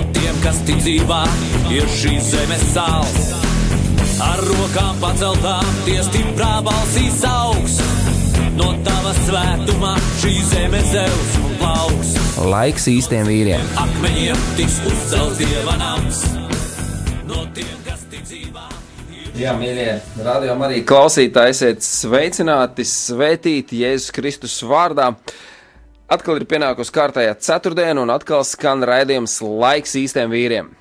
no tiem, kas tic dzīvā, ir šīs zemes sāls. Ar rokām paceltām, tie stiprā balsīs augs. No tava svētumā šī zeme zeus un plauks. Laiks īstiem vīriem. Akmeņiem tiks uzcelts dieva nams. No tiem, kas tic dzīvā. Jā, mīļie, radījumā arī klausītāji, esiet sveicināti, svētīti Jēzus Kristus vārdā. Atkal ir pienākusi kārtējā ceturtdiena, un atkal skan raidījums laiks īstiem vīriem.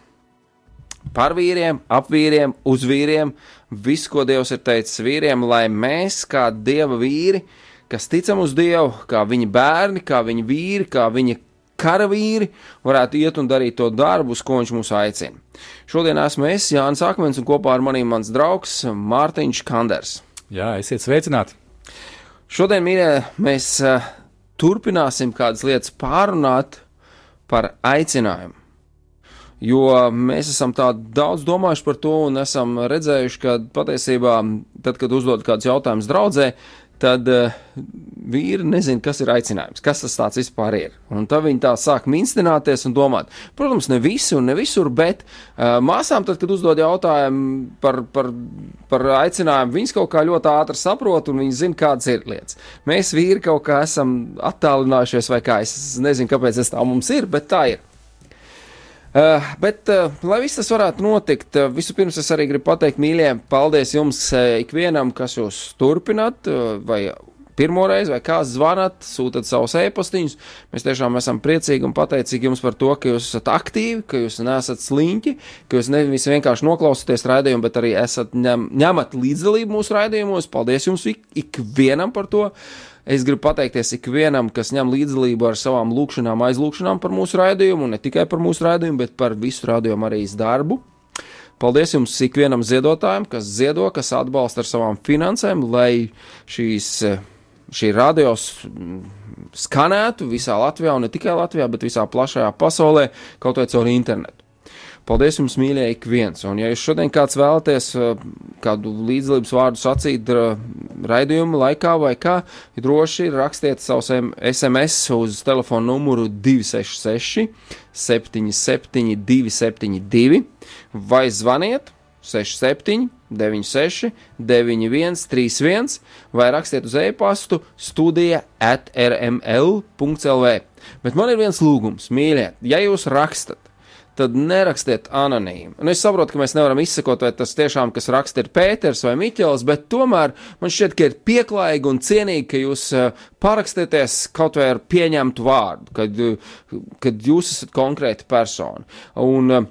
Par vīriem, ap vīriem, uz vīriem, visu, ko Dievs ir teicis vīriem, lai mēs, kā dieva vīri, kas ticam uz Dievu, kā viņa bērni, kā viņa vīri, kā viņa karavīri, varētu iet un darīt to darbu, uz ko viņš mūs aicina. Šodien esmu es, Jānis Akmens, un kopā ar maniem mans draugs Mārtiņš Kanders. Jā, esiet sveicināti! Šodien, mīļie, mēs uh, turpināsim kādas lietas pārunāt par aicinājumu. Jo mēs esam tā daudz domājuši par to un esam redzējuši, ka patiesībā, tad, kad uzdod kādus jautājumus draudzē, tad uh, vīri nezina, kas ir aicinājums, kas tas vispār ir. Un tad viņi tā sāk minstināties un domāt. Protams, ne visi un ne visur, bet uh, māsām, tad, kad uzdod jautājumu par, par, par aicinājumu, viņas kaut kā ļoti ātri saprot un viņi zina, kādas ir lietas. Mēs vīri kaut kā esam attālinājušies, vai kā es nezinu, kāpēc tas tā mums ir, bet tā ir. Uh, bet, uh, lai viss tas varētu notikt, uh, vispirms es arī gribu pateikt, mīļie, paldies jums uh, ikvienam, kas jūs turpināt, uh, vai pirmoreiz, vai kāds zvanat, sūtat savus e-pastiņus. Mēs tiešām esam priecīgi un pateicīgi jums par to, ka jūs esat aktīvi, ka jūs neesat sliņķi, ka jūs nevis vienkārši noklausāties raidījumu, bet arī esat ņem, ņemat līdzdalību mūsu raidījumos. Paldies jums ik, ikvienam par to! Es gribu pateikties ikvienam, kas ņem līdzdalību ar savām lūkšanām, aizlūkšanām par mūsu raidījumu, ne tikai par mūsu raidījumu, bet par visu raidījumu arī darbu. Paldies jums ikvienam ziedotājam, kas ziedo, kas atbalsta ar savām finansēm, lai šīs, šī radios skanētu visā Latvijā, un ne tikai Latvijā, bet visā plašajā pasaulē, kaut vai caur internetu. Paldies jums, mīļie, ik viens. Un, ja jūs šodien kāds vēlaties uh, kādu līdzdalības vārdu sacīt raidījuma laikā vai kā, droši rakstiet savus SMS uz telefonu numuru 266 77 272 vai zvaniet 67 96 91 31 vai rakstiet uz e-pastu studija at rml.lv. Bet man ir viens lūgums, mīļie, ja jūs rakstat, tad nerakstiet anonīmi. Un es saprotu, ka mēs nevaram izsekot, vai tas tiešām, kas raksta, ir Pēters vai Miķels, bet tomēr man šķiet, ka ir pieklājīgi un cienīgi, ka jūs eh, parakstieties kaut vai ar pieņemtu vārdu, kad, eh, kad jūs esat konkrēta persona. Un, uh,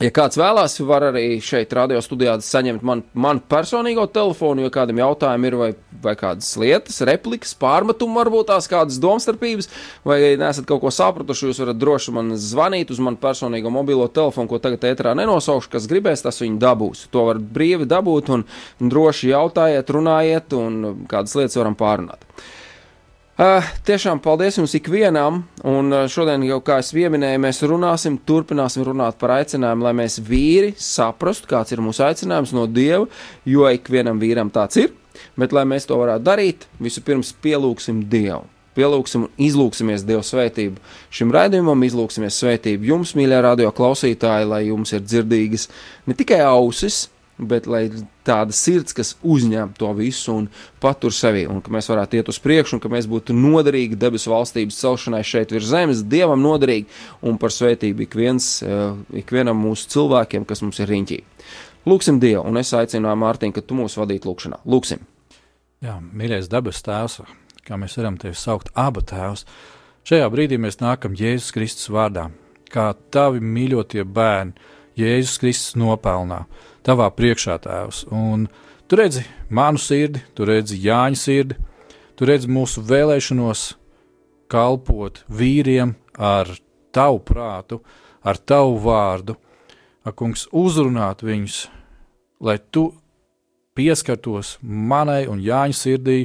Ja kāds vēlās, var arī šeit, radio studijā, saņemt man, man personīgo telefonu, ja kādam jautājumam ir vai, vai kādas lietas, replikas, pārmetumi, varbūt tās kādas domstarpības, vai nesat kaut ko sapratuši, jūs varat droši man zvanīt uz manu personīgo mobilo telefonu, ko tagad ētrā nenosaukšu, kas gribēs, tas viņu dabūs. To var brīvi dabūt un droši jautājiet, runājiet un kādas lietas varam pārunāt. Uh, tiešām paldies jums ikvienam, un uh, šodien jau, kā es pieminēju, mēs runāsim, turpināsim runāt par aicinājumu, lai mēs vīri saprastu, kāds ir mūsu aicinājums no Dieva, jo ikvienam vīram tāds ir, bet lai mēs to varētu darīt, vispirms pielūgsim Dievu. Pielūgsim un izlūksimies Dieva svētību šim raidījumam, izlūksimies svētību jums, mīļā radio klausītāji, lai jums ir dzirdīgas ne tikai ausis, bet lai tāda sirds, kas uzņem to visu un patur sevi, un ka mēs varētu iet uz priekšu, un ka mēs būtu noderīgi debesu valstības celšanai šeit virs zemes, dievam noderīgi un par svētību ik viens, uh, ikvienam mūsu cilvēkiem, kas mums ir riņķī. Lūksim Dievu, un es aicinu Mārtiņu, ka tu mūs vadītu lūkšanā. Lūksim! Jā, mīļais dabas tēvs, kā mēs varam tevi saukt, abu tēvs. Šajā brīdī mēs nākam Jēzus Kristus vārdā, kā tavi mīļotie bērni, Jēzus Kristus nopelnā tavā priekšā, Tēvs. Un tu redzi manu sirdi, tu redzi Jāņa sirdi, tu redzi mūsu vēlēšanos kalpot vīriem ar tavu prātu, ar tavu vārdu. ak, kungs, uzrunāt viņus, lai tu pieskartos manai un Jāņa sirdī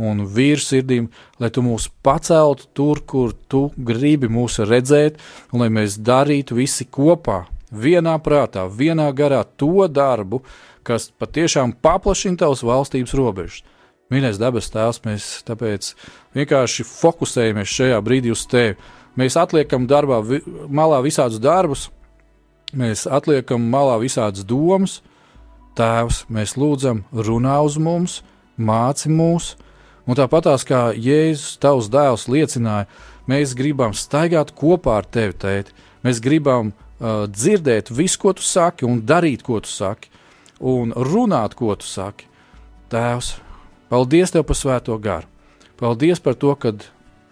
un vīru sirdīm, lai tu mūs paceltu tur, kur tu gribi mūs redzēt, un lai mēs darītu visi kopā, vienā prātā, vienā garā to darbu, kas patiešām paplašina tavas valstības robežas. Mīļais dabas tēvs, mēs tāpēc vienkārši fokusējamies šajā brīdī uz tevi. Mēs atliekam darbā, vi, malā visādus darbus, mēs atliekam malā visādas domas, Tēvs, mēs lūdzam, runā uz mums, māci mūs, un tāpatās kā Jēzus, tavs dēls, liecināja, mēs gribam staigāt kopā ar tevi, tēti. Mēs gribam uh, dzirdēt visu, ko tu saki, un darīt, ko tu saki, un runāt, ko tu saki. Tēvs, paldies tev par svēto garu. Paldies par to, ka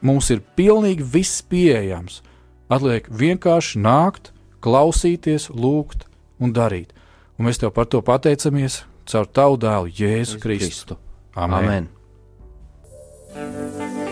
mums ir pilnīgi viss pieejams. Atliek vienkārši nākt, klausīties, lūgt un darīt. Un mēs tev par to pateicamies caur tavu dēlu Jēzu Kristu. Amen. Amen.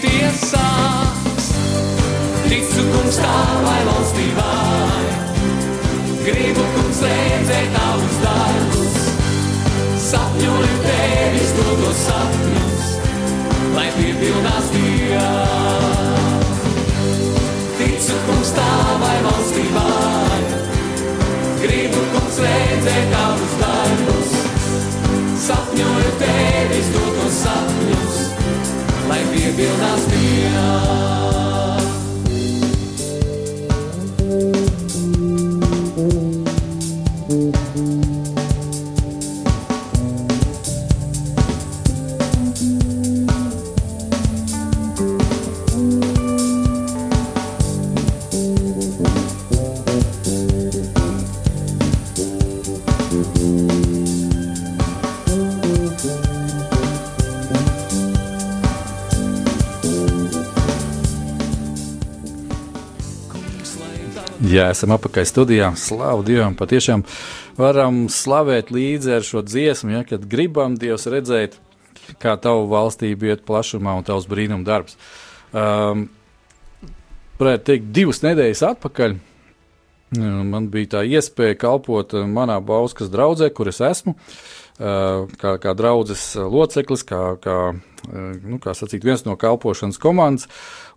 Piepildīties sāks. Ticu, kungs, tavai valstībai, gribu, kungs, redzēt tavus darbus. Sapņoju tevis dotos sapņus, lai piepildās tie. Ticu, kungs, tavai valstībai, lai piepildās tie. Jā, esam apakaļ studijā. Slavu Dievam! Patiešām varam slavēt līdzi ar šo dziesmu, ja, kad gribam Dievs redzēt, kā tavu valstību iet plašumā un tavs brīnum darbs. Um, varētu teikt, divas nedēļas atpakaļ man bija tā iespēja kalpot manā Bauskas draudzē, kur es esmu. Uh, kā, kā draudzes loceklis, kā, kā, nu, kā sacīt, viens no kalpošanas komandas.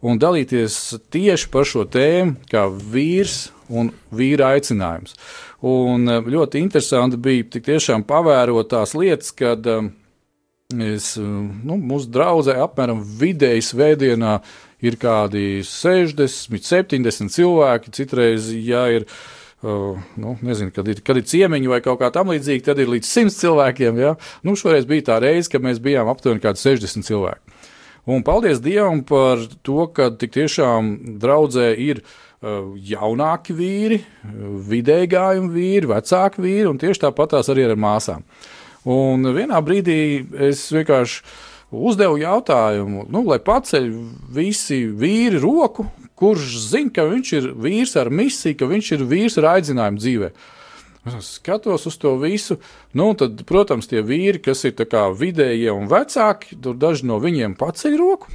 Un dalīties tieši par šo tēmu, kā vīrs un vīra aicinājums. Un ļoti interesanti bija tik tiešām pavērot tās lietas, kad es, nu, mūsu draudzē apmēram vidēji svētdienā ir kādi 60, 70 cilvēki, citreiz, ja ir Uh, nu, nezinu, kad ir, kad ir ciemiņi vai kaut kā tamlīdzīga, tad ir līdz 100 cilvēkiem. Ja? Nu, šoreiz bija tā reize, kad mēs bijām aptuveni 60 cilvēki. Un paldies Dievam par to, ka tik tiešām draudzē ir uh, jaunāki vīri, vidēji gājumi vīri, vecāki vīri, un tieši tāpat tās arī ar māsām. Un vienā brīdī es vienkārši uzdevu jautājumu, nu, lai paceļ visi vīri roku, kurš zina, ka viņš ir vīrs ar misiju, ka viņš ir vīrs ar aicinājumu dzīvēm. Es skatos uz to visu. Nu, tad, protams, tie vīri, kas ir vidējie un vecāki, tur daži no viņiem paceļ roku.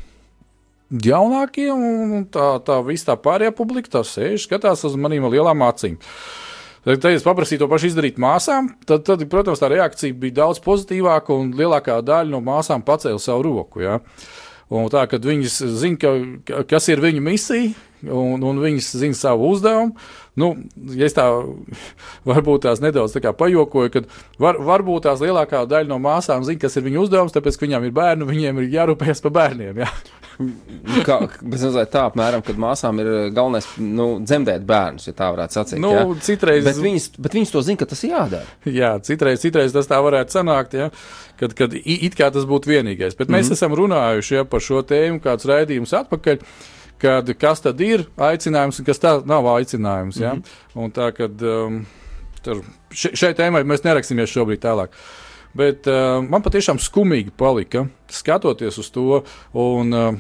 Jaunākie un tā, tā visa tā pārējā publika tā sēž, skatās uz ar lielām acīm. Tad, tad es paprasīju to pašu izdarīt māsām, tad, tad, protams, tā reakcija bija daudz pozitīvāka un lielākā daļa no māsām pacēla savu roku. Ja? Un tā, kad viņas zina, ka, kas ir viņu misija, un, un viņas zina savu uzdevumu. Nu, ja es tā varbūt tās nedaudz tā pajokoju, tad var, varbūt tās lielākā daļa no māsām zina, kas ir viņu uzdevums, tāpēc, ka viņām ir bērni, viņiem ir jārūpējas par bērniem. Jā. Kā, tā apmēram, kad māsām ir galvenais nu, dzemdēt bērnus, ja tā varētu sacīt. Nu, ja? citreiz, bet, viņas, bet viņas to zina, ka tas ir jādara. Jā, citreiz, citreiz tas tā varētu sanākt, ja? kad, kad it kā tas būtu vienīgais. Bet mēs mm -hmm. esam runājuši ja, par šo tēmu kādus raidījumus atpakaļ. Uh, kad, kas tad ir aicinājums un kas tā nav aicinājums. Ja? Mm -hmm. Un tā kad um, tur, šeit tēmai mēs nerakstīsimies šobrīd tālāk. Bet uh, man patiešām skumīgi palika skatoties uz to. Un, uh,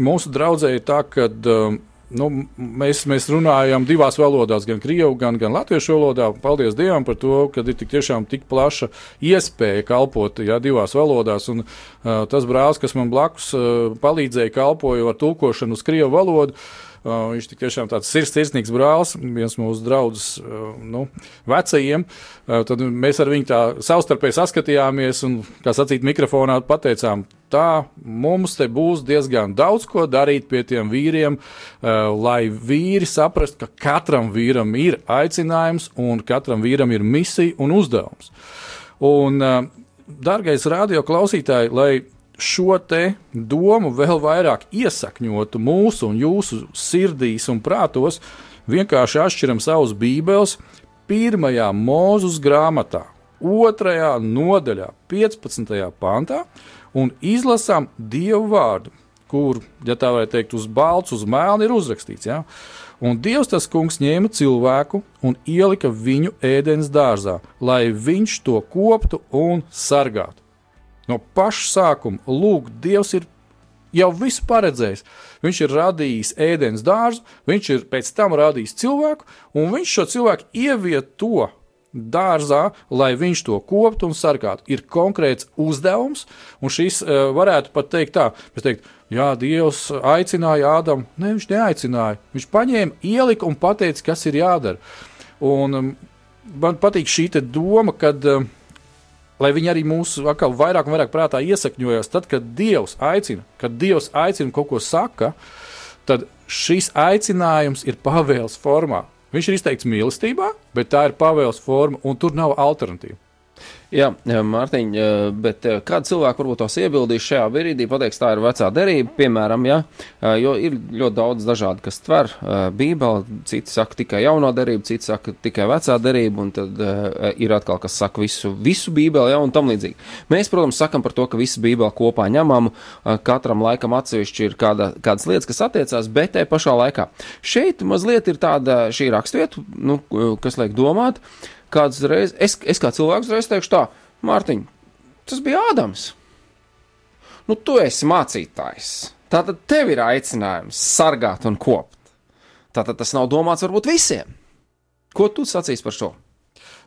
mūsu draudzē ir tā, ka uh, nu, mēs, mēs runājam divās valodās, gan krievu, gan, gan latviešu valodā. Paldies Dievam par to, ka ir tik tiešām tik plaša iespēja kalpot ja, divās valodās. Un, uh, tas brālis, kas man blakus uh, palīdzēja kalpoju ar tulkošanu uz krievu valodu, uh, Uh, viņš tik tiešām tāds sirds, sirsnīgs brālis, viens mūsu draugus, uh, nu, vecajiem. Uh, tad mēs ar viņu tā savstarpēji saskatījāmies un, kā sacīt, mikrofonā pateicām, tā mums te būs diezgan daudz ko darīt pie tiem vīriem, uh, lai vīri saprastu, ka katram vīram ir aicinājums un katram vīram ir misija un uzdevums. Un, uh, Dargais radio klausītāji, lai šo domu vēl vairāk iesakņotu mūsu un jūsu sirdīs un prātos, vienkārši atšķiram savus bībeles pirmajā mūzus grāmatā, otrajā nodaļā, 15. pantā, un izlasām Dievu vārdu, kur, ja tā varētu teikt, uz balts, uz mēlna ir uzrakstīts. Ja? Un Dievs tas kungs ņēma cilvēku un ielika viņu ēdienas dārzā, lai viņš to koptu un sargātu. No paša sākuma, lūk, Dievs ir jau visu paredzējis. Viņš ir radījis ēdienas dārzu, viņš ir pēc tam radījis cilvēku, un viņš šo cilvēku ievieto dārzā, lai viņš to koptu un sargātu. Ir konkrēts uzdevums, un šis uh, varētu pat teikt tā, mēs teikt, jā, Dievs aicināja Ādamu. Nē, viņš neaicināja. Viņš paņēma, ielika un pateica, kas ir jādara. Un um, man patīk šī doma, kad uh, lai viņi arī mūsu atkal vairāk un vairāk prātā iesakņojas. Tad, kad Dievs aicina, kad Dievs aicina kaut ko saka, tad šis aicinājums ir pavēles formā. Viņš ir izteikts mīlestībā, bet tā ir pavēles forma, un tur nav alternatīva. Jā, Mārtiņ, bet kāda cilvēka varbūt tos iebildīs šajā brīdī, pateiks, tā ir vecā derība, piemēram, jā, jo ir ļoti daudz dažādu, kas tver bībeli, citi saka tikai jauno derību, citi saka tikai vecā derība, un tad ir atkal, kas saka visu, visu bībeli, jā, un tam līdzīgi. Mēs, protams, sakam par to, ka visu bībeli kopā ņemam, katram laikam atsevišķi ir kāda, kādas lietas, kas attiecās, bet te pašā laikā. Šeit mazliet ir tāda šī rakstvieta, nu, kas liek domāt, uh, kāds reiz, es, es kā cilvēks reiz teikšu tā, Mārtiņ, tas bija Ādams. Nu, tu esi mācītājs. Tātad tev ir aicinājums sargāt un kopt. Tātad tas nav domāts varbūt visiem. Ko tu sacīsi par šo?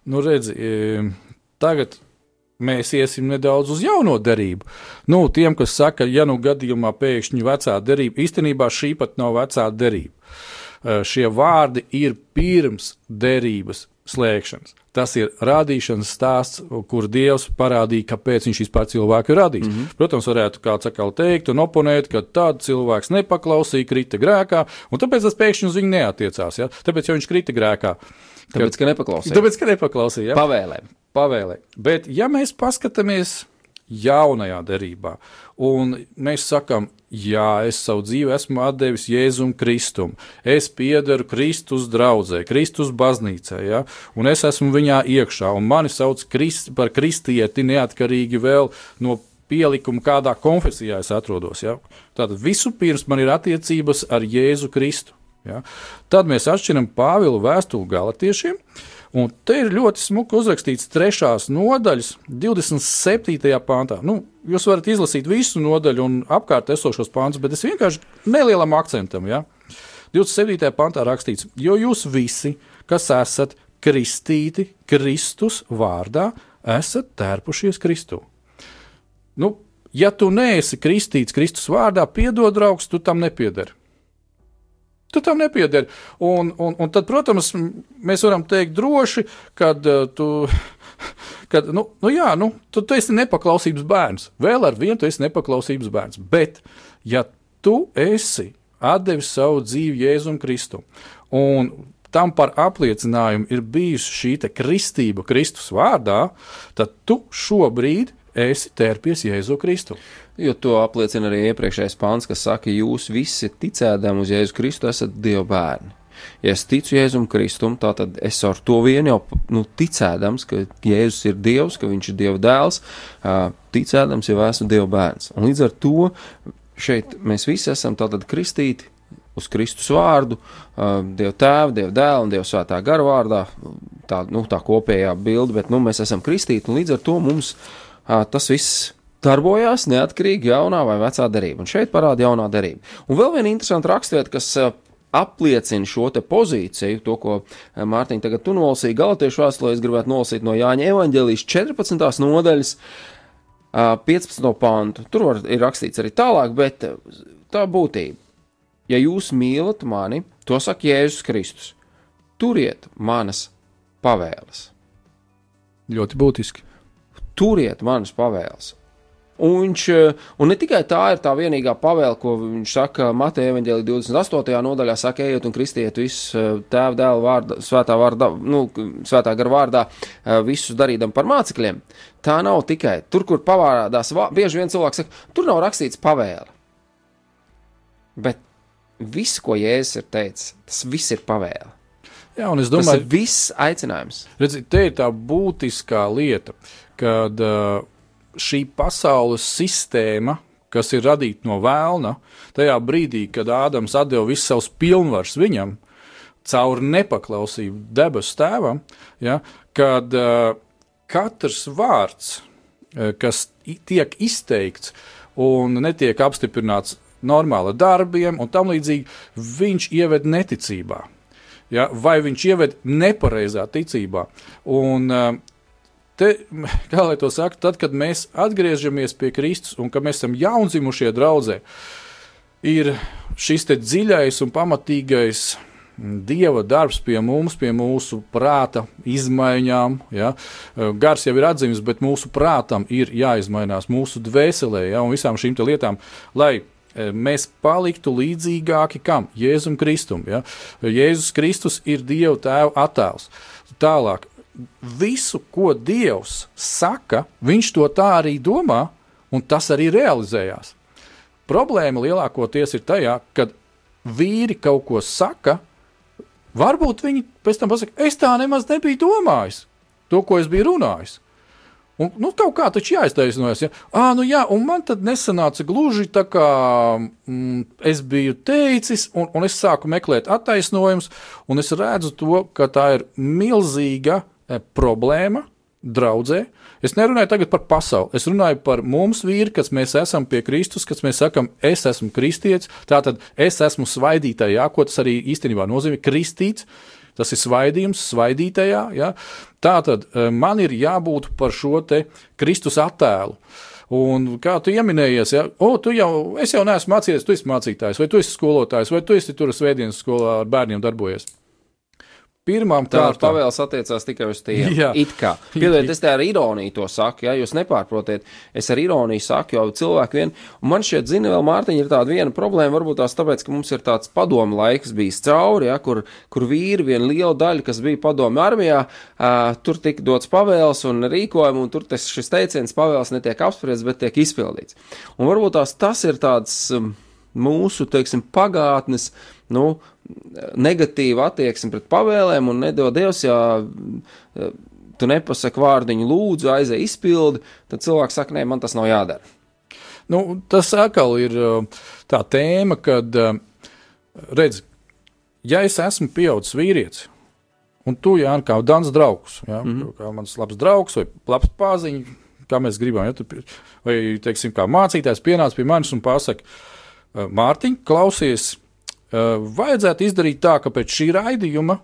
Nu, redzi, e, tagad mēs iesim nedaudz uz jauno derību. Nu, tiem, kas saka, ja nu gadījumā pēkšņi vecā derība, īstenībā šī pat nav vecā derība. E, šie vārdi ir pirms derības slēgšanas. Tas ir rādīšanas stāsts, kur Dievs parādīja, kāpēc viņš vispār cilvēku ir radījis. Mm -hmm. Protams, varētu kāds atkal teikt un oponēt, ka tāds cilvēks nepaklausīja, krita grēkā, un tāpēc tas pēkšņi uz viņu neatiecās. Ja? Tāpēc, ja viņš krita grēkā, Tāpēc, ka nepaklausīja. Tāpēc, ka nepaklausīja. Ja? Pavēlē. Pavēlē. Bet, ja mēs paskatāmies jaunajā derībā. Un mēs sakām, jā, es savu dzīvi esmu devis Jēzum Kristum, es piedaru Kristus draudzē, Kristus baznīcē, ja? un es esmu viņā iekšā, un mani sauc krist, par kristieti neatkarīgi vēl no pielikumu, kādā konfesijā es atrodos. Ja? Tātad vispirms man ir attiecības ar Jēzu Kristu. Ja? Tad mēs atšķiram Pāvila vēstuli galotiešiem. Un te ir ļoti smuki uzrakstīts trešās nodaļas, 27. pāntā. Nu, jūs varat izlasīt visu nodaļu un apkārt esošos pāntus, bet es vienkārši nelielam akcentam. Ja? 27. pāntā rakstīts, jo jūs visi, kas esat kristīti Kristus vārdā, esat tērpušies Kristū. Nu, ja tu neesi kristīts Kristus vārdā, piedod, draugs, tu tam nepiedari. Tu tam nepiedari. Un, un, un tad, protams, mēs varam teikt droši, kad uh, tu. Kad, nu, nu jā, nu, tu, tu esi nepaklausības bērns. Vēl ar vienu tu esi nepaklausības bērns. Bet, ja tu esi devis savu dzīvi Jēzum Kristum, un tam par apliecinājumu ir bijusi šī kristība Kristus vārdā, tad tu šobrīd esi tērpies Jēzu Kristu. Jo to apliecina arī iepriekšējais pāns, kas saka, jūs visi ticēdami uz Jēzu Kristu esat Dieva bērni. Ja es ticu Jēzum Kristum, tad es ar to vien jau nu, ticēdams, ka Jēzus ir Dievs, ka Viņš ir Dieva dēls, ticēdams jau esmu Dieva bērns. Un līdz ar to šeit mēs visi esam tātad kristīti uz Kristus vārdu, Dieva tēva, Dieva dēla un Dieva svētā gara vārdā. Tā, nu, tā kopējā bilde, bet nu, mēs esam kristīti un līdz ar to mums tas viss darbojās neatkarīgi jaunā vai vecā derība. Un šeit parāda jaunā derība. Un vēl viena interesanta rakstvieta, kas apliecina šo pozīciju, to, ko Mārtiņa tagad tu nolasīji Galatiešu vēstulē, es gribētu nolasīt no Jāņa evaņģēlijas 14. nodaļas, 15. pantu. Tur var, ir rakstīts arī tālāk, bet tā būtība. Ja jūs mīlat mani, to saka Jēzus Kristus, turiet manas pavēles. Ļoti būtiski turiet manas pavēles. Un, viņš, eh, un ne tikai tā ir tā vienīgā pavēle, ko viņš saka Mateja evanģēlī 28. nodaļā, saka, ejiet un kristiet visus eh, tēva dēla vārdā, svētā vārdā, nu, svētā gara vārdā, eh, visus darīdam par mācekļiem. Tā nav tikai tur, kur pavārādās, bieži vien cilvēks saka, tur nav rakstīts pavēle. Bet viss, ko Jēzus ir teicis, tas viss ir pavēle. Jā, un es domāju, tas ir viss aicinājums. Redziet, te ir tā būtiskā lieta kad šī pasaules sistēma, kas ir radīta no vēlna, tajā brīdī, kad Ādams deva visus savus pilnvarus viņam, caur nepaklausību debesu tēvam, ja, kad uh, katrs vārds, uh, kas tiek izteikts un netiek apstiprināts normāli darbiem un tam līdzīgi, viņš ieved neticībā. Ja, vai viņš ieved nepareizā ticībā. Un, uh, te, kā lai to saka, tad, kad mēs atgriežamies pie Kristus un kad mēs esam jaundzimušie draudzē, ir šis dziļais un pamatīgais Dieva darbs pie mums, pie mūsu prāta izmaiņām. Ja? Gars jau ir atzīmis, bet mūsu prātam ir jāizmainās, mūsu dvēselē ja? un visām šīm lietām, lai e, mēs paliktu līdzīgāki kam? Jēzum Kristum. Ja? Jēzus Kristus ir Dieva tēva attēls. Tālāk, visu, ko Dievs saka, viņš to tā arī domā, un tas arī realizējās. Problēma lielākoties ir tajā, kad vīri kaut ko saka, varbūt viņi pēc tam pasakā, es tā nemaz nebiju domājis, to, ko es biju runājis. Un, nu, kaut kā taču jāiztaisnojas. Ja? À, nu jā, un man tad nesanāca gluži tā, kā mm, es biju teicis, un, un es sāku meklēt attaisnojumus, un es redzu to, ka tā ir milzīga problēma draudzē. Es nerunāju tagad par pasauli. Es runāju par mums, vīri, kas mēs esam pie Kristus, kas mēs sakam, es esmu kristietis. Tātad es esmu svaidītājā, ko tas arī īstenībā nozīmē. Kristīts, tas ir svaidījums, svaidītajā. Ja? Tātad eh, man ir jābūt par šo Kristus attēlu. Un kā tu pieminējies, ja, o, tu jau, es jau neesmu mācījies, tu esi mācītājs, vai tu esi skolotājs, vai tu esi tur svētdienas skolā ar bērniem darbojies. Pirmām kārtām pavēles attiecās tikai uz tiem. Jā, it kā. Piedodiet, es te ar ironiju to saku, ja jūs nepārprotiet. Es ar ironiju saku, jo cilvēki vien, un man šķiet, zina, vēl Mārtiņa ir tāda viena problēma, varbūt tās tāpēc, ka mums ir tāds padomu laiks bijis cauri, ja, kur, kur vīri, viena liela daļa, kas bija padomu armijā, uh, tur tika dots pavēles un rīkojumi, un tur tas, šis teiciens pavēles netiek apspriests, bet tiek izpildīts. Un varbūt tās tas ir tāds um, mūsu, teiksim, pagātnes, nu, negatīva attieksme pret pavēlēm, un nedod Dievs, ja tu nepasaki vārdiņu lūdzu, aizej izpildi, tad cilvēks saka, nē, man tas nav jādara. Nu, tas atkal ir uh, tā tēma, kad, uh, redz, ja es esmu pieaugušs vīrietis, un tu, Jānis, kā Dans draugs, ja, mm -hmm. kā mans labs draugs vai labs paziņš, kā mēs gribam, ja, tu, vai, teiksim, kā mācītājs pienāca pie manis un pasaka, Mārtiņ, klausies, vajadzētu izdarīt tā, ka pēc šī raidījuma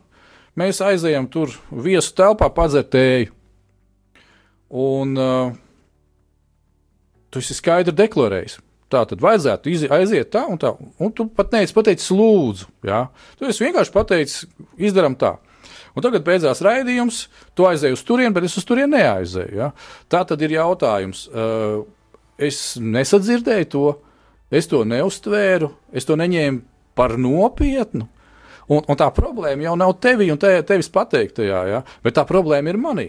mēs aizejam tur viesu telpā padzert tēju. Un uh, tu esi skaidri deklarējis. Tā tad vajadzētu izi, aiziet tā un tā. Un tu pat neesi pateicis, lūdzu. Jā. Tu vienkārši pateicis, izdarām tā. Un tagad beidzās raidījums, tu aizēji uz turieni, bet es uz turieni neaizēju. Ja? Tā tad ir jautājums. Uh, es nesadzirdēju to, es to neustvēru, es to neņēmu par nopietnu. Un, un tā problēma jau nav tevi un te, tevis pateiktajā, ja? bet tā problēma ir manī.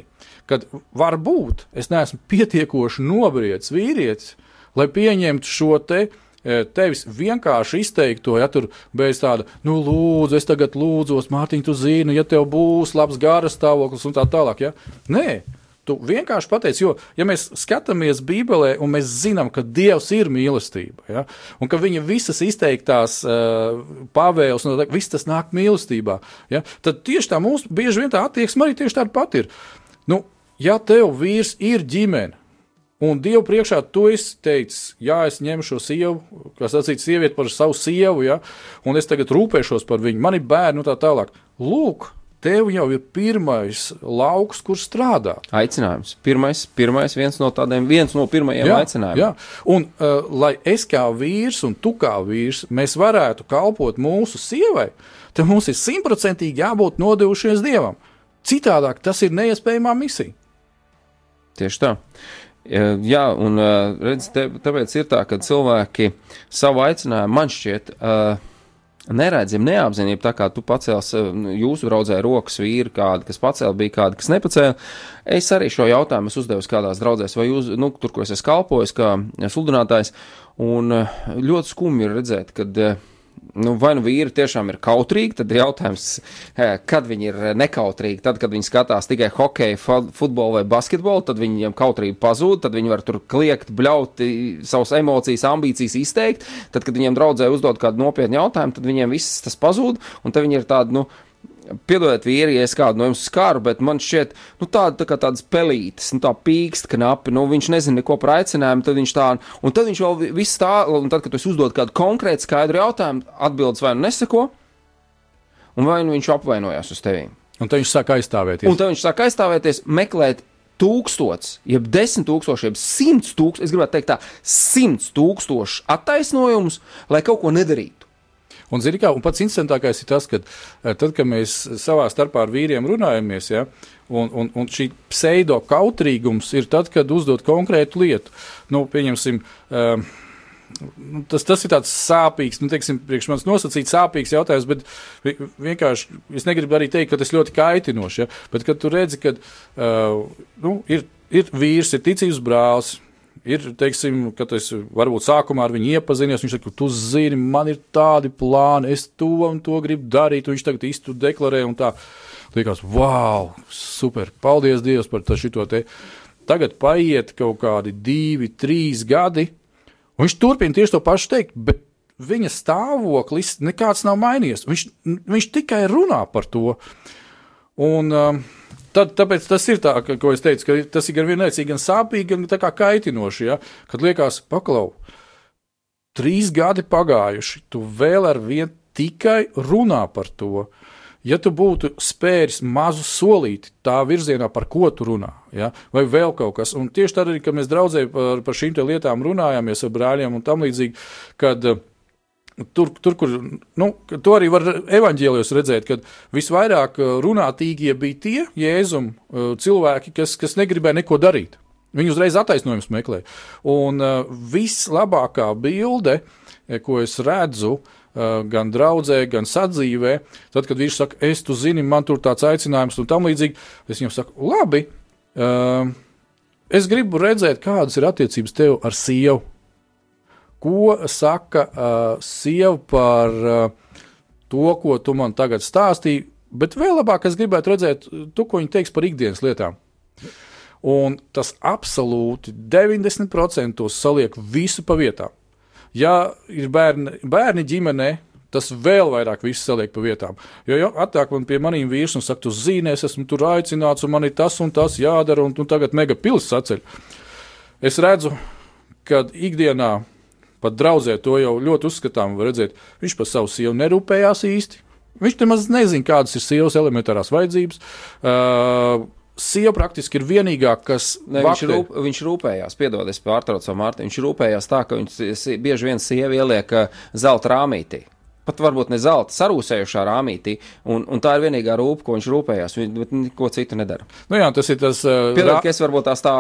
Kad varbūt es neesmu pietiekoši nobriedis vīrietis, lai pieņemtu šo te e, tevis vienkārši izteikto, ja tur bez tāda, nu, lūdzu, es tagad lūdzos, Mārtiņ, tu zini, ja tev būs labs garas stāvoklis un tā tālāk. Ja? Nē, Tu vienkārši pateici, jo, ja mēs skatāmies Bībelē, un mēs zinām, ka Dievs ir mīlestība, ja, un ka viņa visas izteiktās uh, pavēles, un viss tas nāk mīlestībā, ja, tad tieši tā mūsu bieži vien tā attieksme arī tieši tāda pati ir. Nu, ja tev vīrs ir ģimene, Un Dievu priekšā tu esi teicis, jā, es ņemu šo sievu, kas atsīt sievieti par savu sievu, ja, un es tagad rūpēšos par viņu, man ir bērni un tā tālāk. Lūk, tev jau ir pirmais lauks, kur strādāt. Aicinājums. Pirmais, pirmais viens no tādiem, viens no pirmajiem jā, aicinājumiem. Jā, un uh, lai es kā vīrs un tu kā vīrs, mēs varētu kalpot mūsu sievai, tad mums ir simtprocentīgi jābūt nodevušies Dievam. Citādāk tas ir neiespējamā misija. Tieši tā. Jā, un redz, te, tāpēc ir tā, ka cilvēki savu aicinājumu man šķiet uh, neredzam, neapzinība, tā kā tu pacēlis, eh, jūsu draudzē rokas vīri, kādi, kas pacēla, bija kādi, kas nepacēla. Es arī šo jautājumu uzdevu kādās draudzēs, vai jūs, nu, tur, kur es esmu kalpojis, kā sludinātājs, un eh, ļoti skumji ir redzēt, kad uh, nu, vai nu vīri tiešām ir kautrīgi, tad jautājums, kad viņi ir nekautrīgi. Tad, kad viņi skatās tikai hokeju, futbolu vai basketbolu, tad viņiem kautrība pazūd, tad viņi var tur kliegt, bļaut, savas emocijas, ambīcijas izteikt. Tad, kad viņiem draudzē uzdod kādu nopietnu jautājumu, tad viņiem viss tas pazūd, un tad viņi ir tādi, nu, Piedodiet, vīri, ja es kādu no jums skaru, bet man šķiet, nu, tāda tā kā tādas pelītes, nu, tā pīkst knapi, nu, viņš nezina neko par aicinājumu, tad viņš tā, un tad viņš vēl viss tā, un tad, kad tu uzdod kādu konkrētu skaidru jautājumu, atbildes vai nu neseko, un vai nu viņš apvainojās uz tevi. Un tad viņš sāk aizstāvēties. Un tad viņš sāk aizstāvēties, meklēt tūkstots, jeb desmit tūkstoši, jeb simts tūkstoši, es gribētu teikt tā, simts tūkstoši attaisnojumus, lai kaut ko nedarītu. Un, zini, kā, un pats interesantākais ir tas, ka eh, tad, kad mēs savā starpā ar vīriem runājamies, ja, un, un, un šī pseido kautrīgums ir tad, kad uzdod konkrētu lietu. Nu, pieņemsim, uh, Tas, tas ir tāds sāpīgs, nu, teiksim, priekš manis nosacīts sāpīgs jautājums, bet vienkārši es negribu arī teikt, ka tas ļoti kaitinoši. Ja? Bet, kad tu redzi, ka uh, nu, ir, ir vīrs, ir ticības brālis, Ir, teiksim, ka es varbūt sākumā ar viņu iepazinies. Viņš saka, tu zini, man ir tādi plāni, es to un to gribu darīt. Viņš tagad īsti deklarē un tā. Liekas, wow, super, paldies Dievam par šo te. Tagad paiet kaut kādi divi, trīs gadi, un viņš turpina tieši to pašu teikt, bet viņa stāvoklis nekāds nav mainījies. Viņš, viņš tikai runā par to. Un, um, Tad, tāpēc tas ir tā, ka, ko es teicu, ka tas ir gan vienlaicīgi, gan sāpīgi, gan kaitinoši. Ja? Kad liekas, paklau, trīs gadi pagājuši, tu vēl ar vienu tikai runā par to. Ja tu būtu spēris mazu solīti tā virzienā, par ko tu runā, ja? vai vēl kaut kas, un tieši tad arī, kad mēs draudzē par, par šīm lietām runājāmies ar brāļiem un tam līdzīgi, kad uh, Tur, tur, kur nu, to arī var evanģēlijos redzēt, kad visvairāk uh, runātīgie bija tie jēzum uh, cilvēki, kas, kas negribēja neko darīt. Viņi uzreiz attaisnojumus meklē. Un uh, vislabākā bilde, eh, ko es redzu, uh, gan draudzē, gan sadzīvē, tad, kad viņš saka, es tu zini, man tur tāds aicinājums un tam līdzīgi, es viņam saku, labi, uh, es gribu redzēt, kādas ir attiecības tev ar sievu ko saka uh, sieva par uh, to, ko tu man tagad stāstīji. Bet vēl labāk es gribētu redzēt to, ko viņa teiks par ikdienas lietām. Un tas absolūti 90% saliek visu pa vietām. Ja ir bērni, bērni ģimenē, tas vēl vairāk viss saliek pa vietām. Jo, jo atnāk man pie maniem vīrs un saka, tu zini, es esmu tur aicināts, un man ir tas un tas jādara, un tu tagad mega pils saceļ. Es redzu, ka ikdienā pat draudzē to jau ļoti uzskatām, var redzēt, viņš par savu sievu nerūpējās īsti. Viņš nemaz nezina, kādas ir sievas elementārās vajadzības. Uh, Sieva praktiski ir vienīgā, kas. Ne, viņš, rūp, viņš rūpējās, piedod, es pārtraucu Mārtiņu. Viņš rūpējās tā, ka viņš bieži vien sievi ieliek uh, zelta rāmītī pat varbūt ne zelta, sarūsējušā rāmītī, un, un tā ir vienīgā rūpa, ko viņš rūpējās. Viņš neko citu nedara. Nu jā, tas ir tas. Uh, piedod, ka es varbūt tās tā,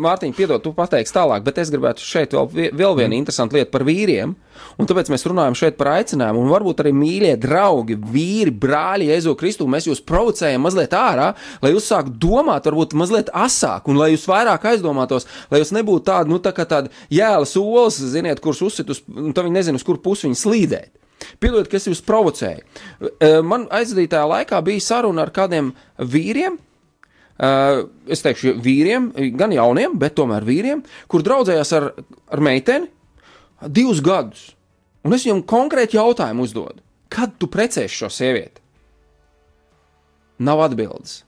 Mārtiņ, piedod, tu pateiksi tālāk, bet es gribētu šeit vēl, vēl vienu mm. interesantu lietu par vīriem. Un tāpēc mēs runājam šeit par aicinājumu, un varbūt arī mīļie draugi, vīri, brāļi, Jēzu Kristu. Mēs jūs provocējam mazliet ārā, lai jūs sāktu domāt, varbūt mazliet asāk, un lai jūs vairāk aizdomātos, lai jūs nebūtu tādi, nu, tā kā tādi jēlas olas, ziniet, kurus uzsit uz, un tad viņi nezina, uz kur pusi viņi slīdēt. Piedodiet, ka es jūs provocēju. E, man aizdītajā laikā bija saruna ar kādiem vīriem, e, es teikšu, vīriem, gan jauniem, bet tomēr vīriem, kur draudzējās ar, ar meiteni divus gadus. Un es viņam konkrēti jautājumu uzdodu, kad tu precēsi šo sievieti? Nav atbildes.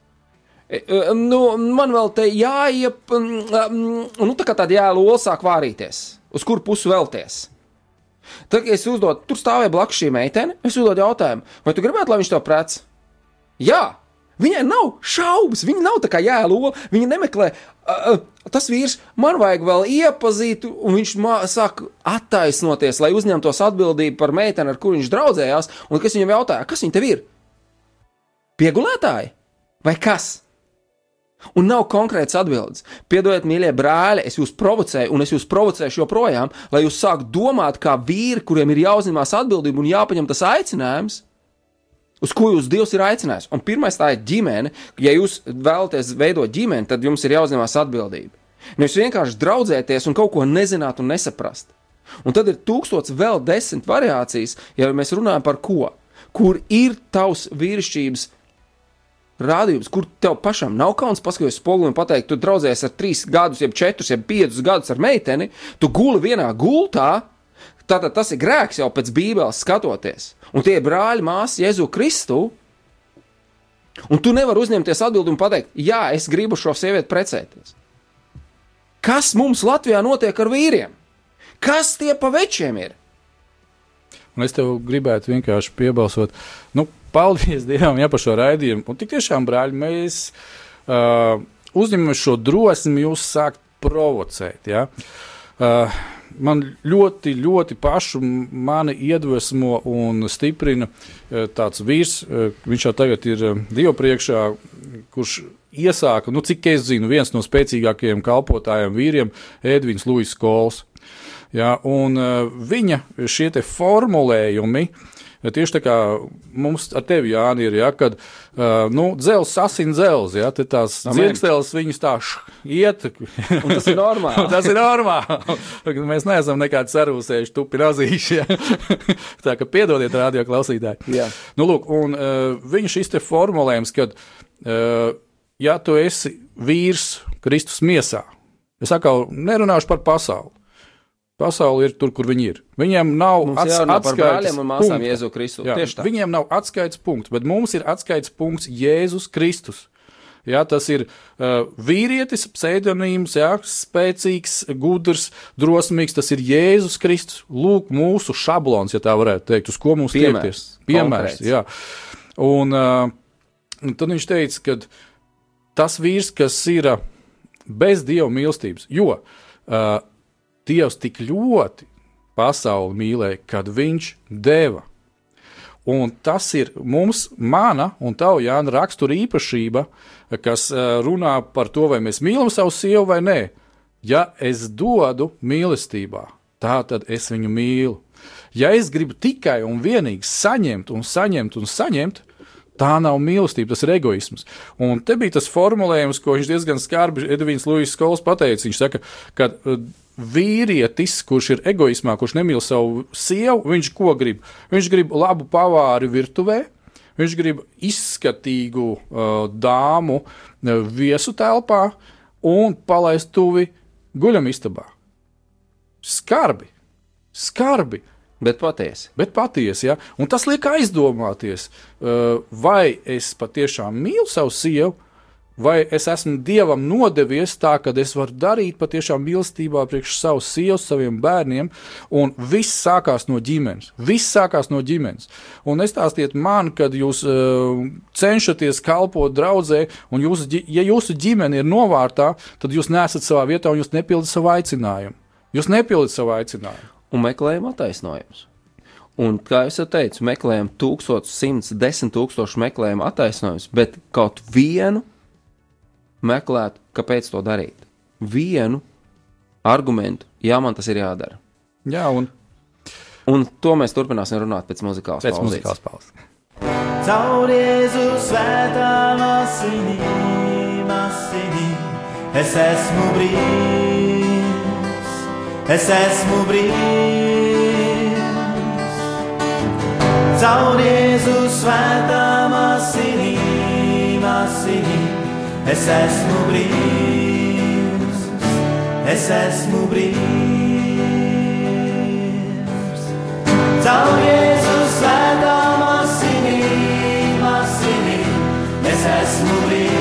E, nu, man vēl te jāiep, nu, tā kā tāda jēla sāk vārīties. Uz kuru pusi vēlties? Tad, kad es uzdodu, tur stāvēja blakus šī meitene, es uzdodu jautājumu, vai tu gribētu, lai viņš to prec? Jā, viņai nav šaubas, viņa nav tā kā jēlola, viņa nemeklē. Uh, tas vīrs man vajag vēl iepazīt, un viņš sāk attaisnoties, lai uzņemtos atbildību par meiteni, ar kuru viņš draudzējās. Un kas viņam jautāja, kas viņa tev ir? Piegulētāji vai kas? Un nav konkrēts atbildes. Piedodiet, mīļie brāļi, es jūs provocēju, un es jūs provocēšu joprojām, lai jūs sākat domāt kā vīri, kuriem ir jāuzņemās atbildība un jāpaņem tas aicinājums, uz ko jūs Dievs ir aicinājis. Un pirmais tā ir ģimene. Ja jūs vēlaties veidot ģimeni, tad jums ir jāuzņemās atbildība. Nevis vienkārši draudzēties un kaut ko nezināt un nesaprast. Un tad ir tūkstots vēl desmit variācijas, ja mēs runājam par ko, kur ir tavs vīrišķības rādījums, kur tev pašam nav kauns paskatīties spoguli un pateikt, tu draudzējies ar trīs gadus, jeb četrus, jeb piecus gadus ar meiteni, tu guli vienā gultā. Tātad tas ir grēks jau pēc Bībeles skatoties. Un tie ir brāļi, māsas, Jēzu Kristu. Un tu nevari uzņemties atbildību un pateikt, jā, es gribu šo sievieti precēties. Kas mums Latvijā notiek ar vīriem? Kas tie pa večiem ir? Un es tev gribētu vienkārši piebalsot, nu, paldies Dievam ja, par šo raidījumu. Un tik tiešām, brāļi, mēs uh, uzņemamies šo drosmi jūs sākt provocēt. Ja? Uh, man ļoti, ļoti pašu mani iedvesmo un stiprina uh, tāds vīrs, uh, viņš jau tagad ir uh, Dieva priekšā, kurš iesāka, nu, cik es zinu, viens no spēcīgākajiem kalpotājiem vīriem, Edvins Luis Kols. Ja, un viņa šie formulējumi uh, Ja tieši tā kā mums ar tevi, Jāni, ir, ja, kad uh, nu, dzels sasina dzels, ja, tad tās dzirksteles viņus tā iet. tas ir normāli. tas ir normāli. Mēs neesam nekādi sarūsējuši tupi razīši. Ja. tā kā piedodiet radio klausītāji. Jā. Nu, lūk, un uh, viņa šis te formulējums, kad, uh, ja tu esi vīrs Kristus miesā, es atkal nerunāšu par pasauli. Pasaule ir tur, kur viņi ir. Viņiem nav ats, atskaites punkts. Viņiem nav atskaites punkts, bet mums ir atskaites punkts Jēzus Kristus. Ja, tas ir uh, vīrietis, pseidonīms, ja, spēcīgs, gudrs, drosmīgs. Tas ir Jēzus Kristus. Lūk, mūsu šablons, ja tā varētu teikt, uz ko mums tiekties. Piemērs. Jā. Un uh, tad viņš teica, ka tas vīrs, kas ir uh, bez dieva mīlestības, jo uh, Dievs tik ļoti pasauli mīlēja, kad viņš deva. Un tas ir mums, mana un tava Jāna rakstura īpašība, kas eh, runā par to, vai mēs mīlam savu sievu vai nē. Ja es dodu mīlestībā, tā tad es viņu mīlu. Ja es gribu tikai un vienīgi saņemt un saņemt un saņemt, Tā nav mīlestība, tas ir egoisms. Un te bija tas formulējums, ko viņš diezgan skarbi Edvīns Lūsis Skols pateica. Viņš saka, ka uh, vīrietis, kurš ir egoismā, kurš nemīl savu sievu, viņš ko grib? Viņš grib labu pavāri virtuvē, viņš grib izskatīgu uh, dāmu uh, viesu telpā, un palaist tuvi guļamistabā. Skarbi, skarbi. Bet patiesi. Bet patiesi, ja? un tas liek aizdomāties, uh, vai es patiešām mīlu savu sievu, vai es esmu dievam nodevies tā, ka es varu darīt patiešām mīlestībā priekš savas sievas, saviem bērniem, un viss sākās no ģimenes. Viss sākās no ģimenes. Un nestāstiet man, kad jūs uh, cenšaties kalpot draudzē, un jūsu, ja jūsu ģimene ir novārtā, tad jūs nesat savā vietā un jūs nepildat savu aicinājumu. Jūs nepildat savu aicinājumu un meklējam attaisnojumus. Un, kā jau teicu, meklējam 1100, 10 tūkstošu meklējumu attaisnojumus, bet kaut vienu meklēt, kāpēc to darīt. Vienu argumentu, jā, man tas ir jādara. Jā, un, un to mēs turpināsim runāt pēc muzikālas pēc pauzes. Muzikālas pauzes. Caur Jēzu svētām asinīm, asinīm, es esmu brīvs es esmu brīvs. Caur Jēzu svētām asinīm, asinīm, es esmu brīvs, es esmu brīvs. Caur Jēzu svētām asinīm, asinīm, es esmu brīvs,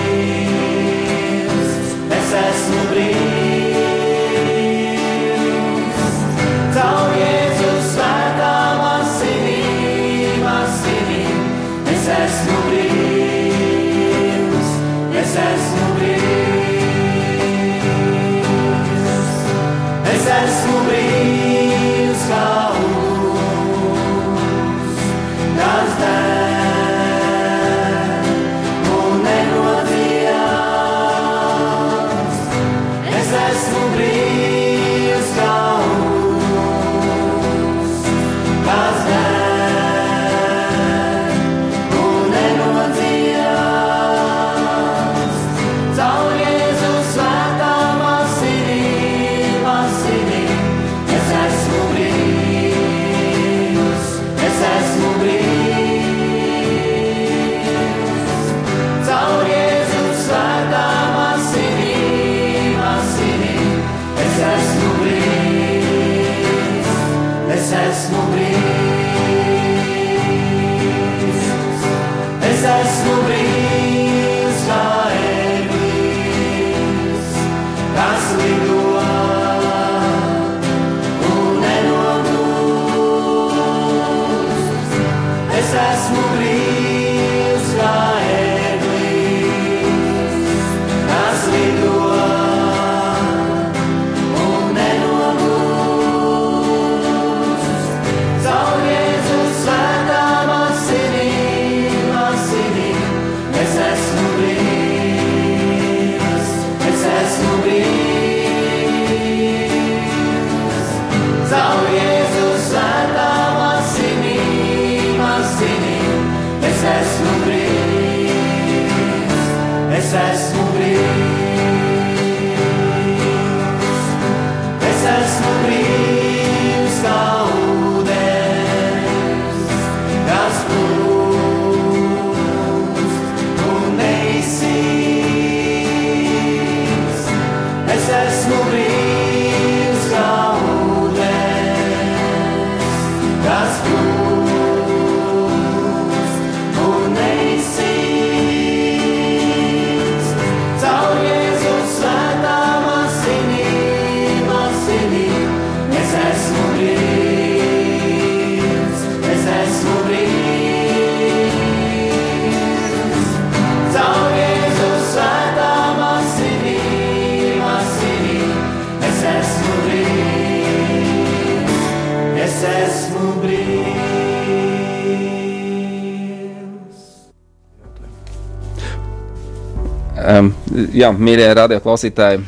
jā, mīļie radioklausītāji,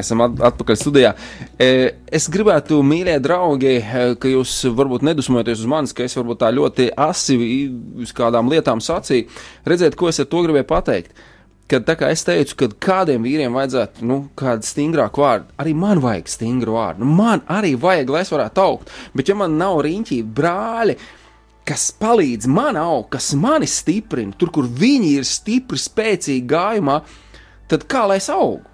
esam atpakaļ studijā. E, es gribētu, mīļie draugi, e, ka jūs varbūt nedusmojaties uz manis, ka es varbūt tā ļoti asi uz kādām lietām sacīju, redzēt, ko es ar to gribēju pateikt. Kad tā kā es teicu, ka kādiem vīriem vajadzētu, nu, kādu stingrāku vārdu, arī man vajag stingru vārdu. Nu, man arī vajag, lai es varētu augt. Bet ja man nav riņķī brāļi, kas palīdz man augt, kas mani stiprina, tur, kur viņi ir stipri, spēcīgi gājumā, tad kā lai es augtu?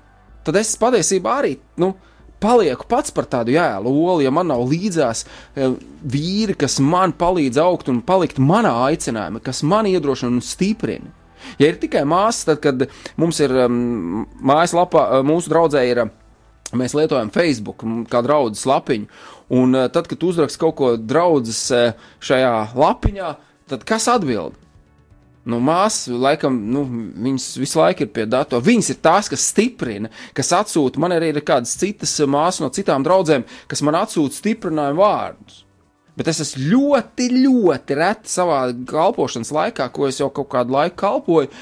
tad es patiesībā arī. Nu, Palieku pats par tādu jēlu olu, ja man nav līdzās e, vīri, kas man palīdz augt un palikt manā aicinājumā, kas man iedrošina un stiprina. Ja ir tikai māsas, tad, kad mums ir um, mājaslapā, mūsu draudzē ir, mēs lietojam Facebook, kā draudzes lapiņu, un tad, kad uzrakst kaut ko draudzes šajā lapiņā, tad kas atbild? Nu, māsas, laikam, nu, viņas visu laiku ir pie datora. Viņas ir tās, kas stiprina, kas atsūta. Man arī ir kādas citas māsas no citām draudzēm, kas man atsūta stiprinājumu vārdus. Bet es esmu ļoti, ļoti reti savā kalpošanas laikā, ko es jau kaut kādu laiku kalpoju,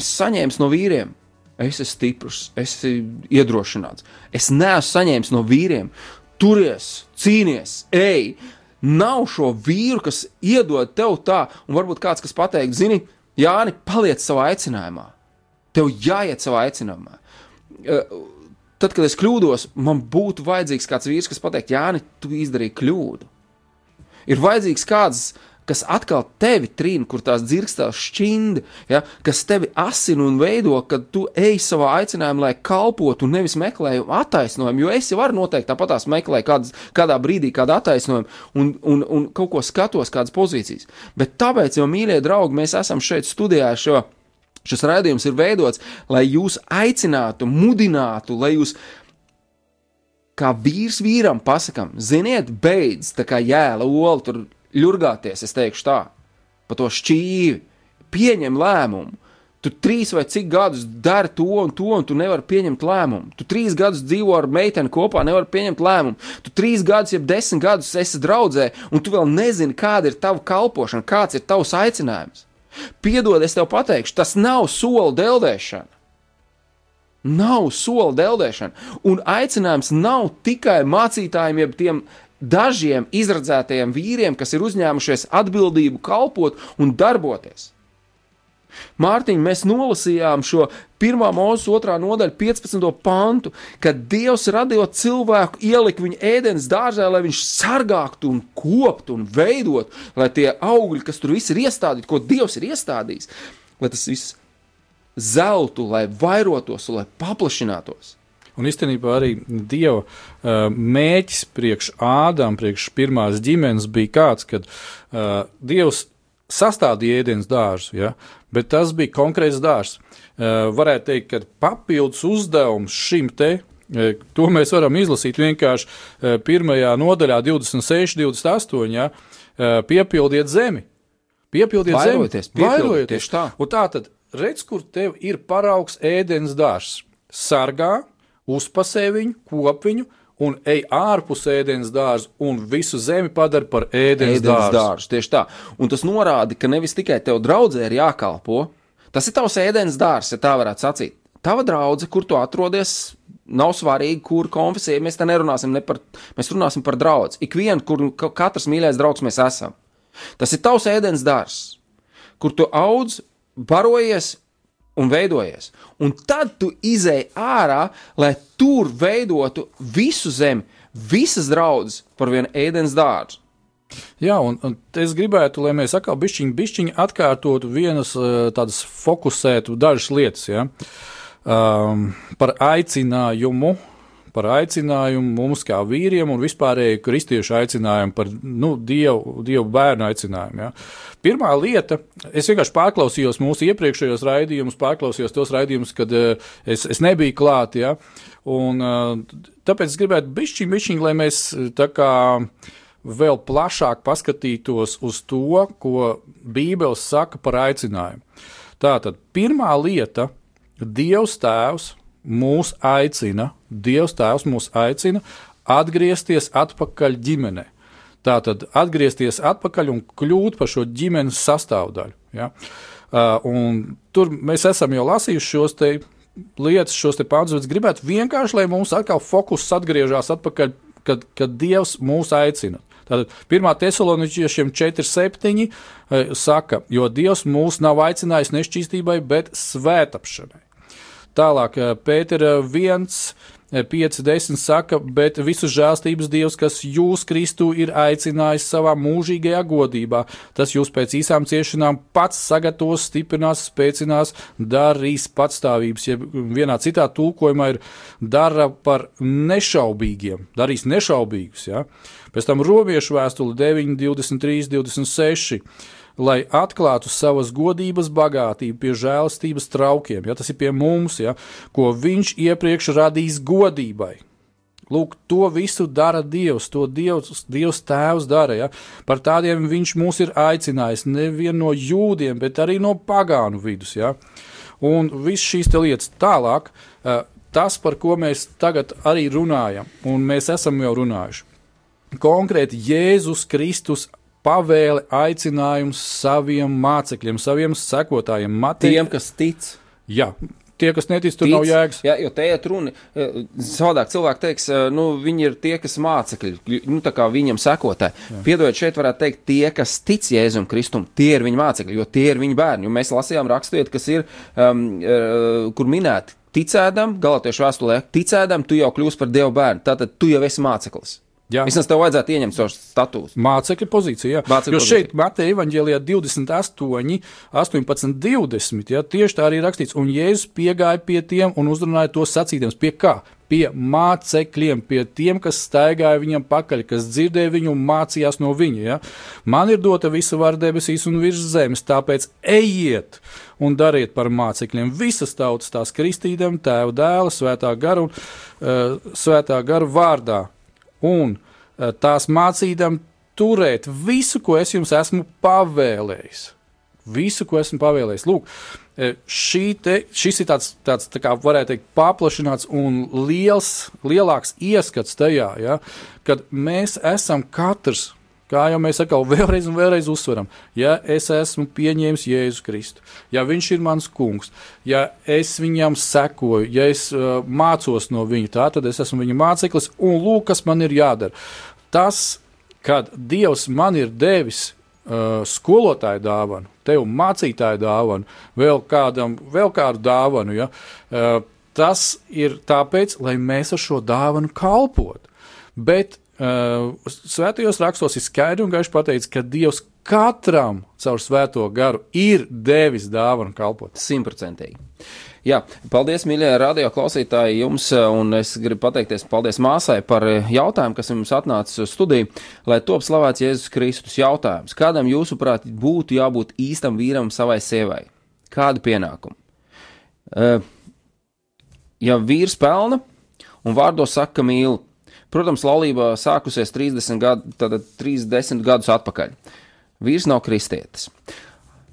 es saņēmu no vīriem. Es esmu stiprs, es esmu iedrošināts. Es neesmu saņēmis no vīriem. Turies, cīnies, ej! Nav šo vīru, kas iedod tev tā, un varbūt kāds, kas pateiks, zini, Jāni, paliec savā aicinājumā. Tev jāiet savā aicinājumā. Tad, kad es kļūdos, man būtu vajadzīgs kāds vīrs, kas pateiks, Jāni, tu izdarīji kļūdu. Ir vajadzīgs kāds kas atkal tevi trīna, kur tās dzirkstās šķindi, ja, kas tevi asina un veido, kad tu ej savā aicinājumā, lai kalpotu un nevis meklēju attaisnojumu, jo es jau varu noteikti tāpatās meklēt kādas, kādā brīdī kādu attaisnojumu un, un, un kaut ko skatos, kādas pozīcijas. Bet tāpēc, jo mīļie draugi, mēs esam šeit studijā šo. Šis raidījums ir veidots, lai jūs aicinātu, mudinātu, lai jūs kā vīrs vīram pasakām, ziniet, beidz tā kā jēla olu tur ļurgāties, es teikšu tā, pa to šķīvi, pieņem lēmumu. Tu trīs vai cik gadus dari to un to, un tu nevari pieņemt lēmumu. Tu trīs gadus dzīvo ar meiteni kopā, nevari pieņemt lēmumu. Tu trīs gadus, jeb desmit gadus esi draudzē, un tu vēl nezini, kāda ir tava kalpošana, kāds ir tavs aicinājums. Piedod, es tev pateikšu, tas nav soli deldēšana. Nav soli deldēšana. Un aicinājums nav tikai mācītājiem, jeb tiem dažiem izradzētajiem vīriem, kas ir uzņēmušies atbildību kalpot un darboties. Mārtiņ, mēs nolasījām šo pirmā mūža otrā nodaļa, 15. pantu, kad Dievs radījot cilvēku, ielika viņu ēdienas dārzā, lai viņš sargātu un koptu un veidot, lai tie augļi, kas tur viss ir iestādīti, ko Dievs ir iestādījis, lai tas viss zeltu, lai vairotos lai paplašinātos. Un īstenībā arī Dieva uh, mēķis priekš Ādám, priekš pirmās ģimenes bija kāds, kad uh, Dievs sastādīja ēdienas dārzu, ja? bet tas bija konkrēts dārzs. Uh, varētu teikt, ka papildus uzdevums šim te uh, To mēs varam izlasīt vienkārši uh, pirmajā nodaļā, 26, 28. Ja, piepildiet zemi. Piepildiet Vairojieties, zemi. Vairojieties. Tā. Un tā tad redz, kur tev ir paraugs ēdienas dārzs. Sargā, uzpasē viņu, kop viņu un ej ārpus ēdienas dārza un visu zemi padara par ēdienas, ēdienas dārzu. dārzu. Tieši tā. Un tas norāda, ka nevis tikai tev draudzē ir jākalpo, tas ir tavs ēdienas dārzs, ja tā varētu sacīt. Tava draudzene, kur tu atrodies, nav svarīgi, kur konfesija. Mēs te nerunāsim ne par, mēs runāsim par draugu. Ikvienu, kur katrs mīļais draugs mēs esam. Tas ir tavs ēdienas dārzs, kur tu audz, barojies un veidojies. Un tad tu izēj ārā, lai tur veidotu visu zemi, visas draudzes par vienu ēdienas dārzu. Jā, un, un es gribētu, lai mēs atkal bišķiņi, bišķiņi atkārtotu vienas eh, tādas fokusētu dažas lietas, ja? um, par aicinājumu, par aicinājumu mums kā vīriem un vispārēju kristiešu aicinājumu par nu, dievu, dievu bērnu aicinājumu. Ja. Pirmā lieta, es vienkārši pārklausījos mūsu iepriekšējos raidījumus, pārklausījos tos raidījumus, kad uh, es, es nebiju klāt. Ja, un, uh, tāpēc es gribētu bišķiņ, bišķiņ, lai mēs tā kā vēl plašāk paskatītos uz to, ko Bībele saka par aicinājumu. Tātad pirmā lieta - Dievs Tēvs mūs aicina, Dievs Tēvs mūs aicina atgriezties atpakaļ ģimenē. Tātad atgriezties atpakaļ un kļūt par šo ģimenes sastāvdaļu. Ja? Uh, tur mēs esam jau lasījuši šos te lietas, šos te pāns, bet gribētu vienkārši, lai mums atkal fokus atgriežas atpakaļ, kad, kad Dievs mūs aicina. Tātad 1. tesaloničiešiem 4,7 saka, jo Dievs mūs nav aicinājis nešķīstībai, bet svētapšanai. Tālāk, Pētera 1, 5, 10 saka, bet visu žēlstības Dievs, kas jūs Kristu ir aicinājis savā mūžīgajā godībā, tas jūs pēc īsām ciešanām pats sagatavos, stiprinās, spēcinās, darīs patstāvības. Ja vienā citā tulkojumā ir dara par nešaubīgiem, darīs nešaubīgus. Ja? Pēc tam romiešu vēstule 9, 23, 26 lai atklātu savas godības bagātību pie žēlastības traukiem, ja tas ir pie mums, ja, ko viņš iepriekš radījis godībai. Lūk, to visu dara Dievs, to Dievs, Dievs Tēvs dara. Ja? Par tādiem viņš mūs ir aicinājis nevienu no jūdiem, bet arī no pagānu vidus. Ja? Un viss šīs lietas tālāk, eh, tas, par ko mēs tagad arī runājam, un mēs esam jau runājuši. Konkrēti Jēzus Kristus pavēle, aicinājums saviem mācekļiem, saviem sekotājiem, matiem. Tiem, kas tic. Jā, tie, kas netic, tur tic, nav jēgas. Jā, jo te ir runa. Eh, savādāk cilvēki teiks, eh, nu, viņi ir tie, kas mācekļi, nu, tā kā viņam sekotāji. Piedodiet, šeit varētu teikt, tie, kas tic Jēzum Kristum, tie ir viņa mācekļi, jo tie ir viņa bērni. Jo mēs lasījām raksturiet, kas ir, um, uh, kur minēti, ticēdam, galotiešu vēstulē, ticēdam, tu jau kļūsi par Dievu bērnu, tātad tu jau esi māceklis. Jā. Vismaz tev vajadzētu ieņemt šo statusu. Mācekļa pozīcija. Jā. Mācekļa jo pozīcija. šeit Mateja evanģēlijā 28, 18, 20. Jā, tieši tā arī rakstīts. Un Jēzus piegāja pie tiem un uzrunāja to sacītiem. Pie kā? Pie mācekļiem, pie tiem, kas staigāja viņam pakaļ, kas dzirdēja viņu un mācījās no viņa. Ja? Man ir dota visa vara debesīs un virs zemes, tāpēc ejiet un dariet par mācekļiem visas tautas, tās kristītiem, tēva dēla, svētā gara un uh, svētā gara vārdā un eh, tās mācīdam turēt visu, ko es jums esmu pavēlējis. Visu, ko esmu pavēlējis. Lūk, eh, te, šis ir tāds, tāds tā kā varētu teikt, paplašināts un liels, lielāks ieskats tajā, ja, kad mēs esam katrs Kā jau mēs atkal vēlreiz un vēlreiz uzsveram, ja es esmu pieņēmis Jēzu Kristu, ja viņš ir mans kungs, ja es viņam sekoju, ja es uh, mācos no viņa, tā tad es esmu viņa māceklis, un lūk, kas man ir jādara. Tas, kad Dievs man ir devis uh, skolotāju dāvanu, tev mācītāju dāvanu, vēl, kādam, vēl kādu dāvanu, ja, uh, tas ir tāpēc, lai mēs ar šo dāvanu kalpotu. Bet svētajos rakstos ir skaidri un gaiši pateikts, ka Dievs katram caur svēto garu ir devis dāvanu kalpot. Simtprocentīgi. Jā, paldies, mīļie radio klausītāji, jums, uh, un es gribu pateikties paldies māsai par uh, jautājumu, kas jums atnācis uz studiju, lai top slavēts Jēzus Kristus jautājums. Kādam, jūsuprāt, būtu jābūt īstam vīram savai sievai? Kādu pienākumu? Ja vīrs pelna un vārdos saka, ka mīl, Protams, laulība sākusies 30, gadu, 30 gadus atpakaļ. Vīrs nav kristietis.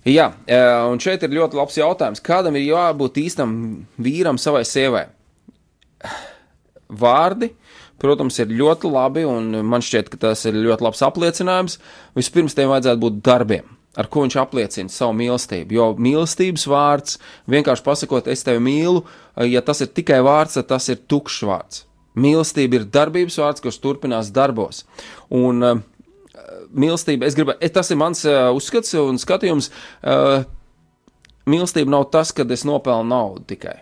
Jā, e, un šeit ir ļoti labs jautājums. Kādam ir jābūt īstam vīram savai sievai? Vārdi, protams, ir ļoti labi, un man šķiet, ka tas ir ļoti labs apliecinājums. Vispirms tiem vajadzētu būt darbiem, ar ko viņš apliecina savu mīlestību. Jo mīlestības vārds, vienkārši pasakot, es tevi mīlu, ja tas ir tikai vārds, tad tas ir tukšs vārds. Mīlestība ir darbības vārds, kurš turpinās darbos. Un uh, mīlestība, es gribu, tas ir mans uh, uzskats un skatījums. Uh, mīlestība nav tas, kad es nopelnu naudu tikai.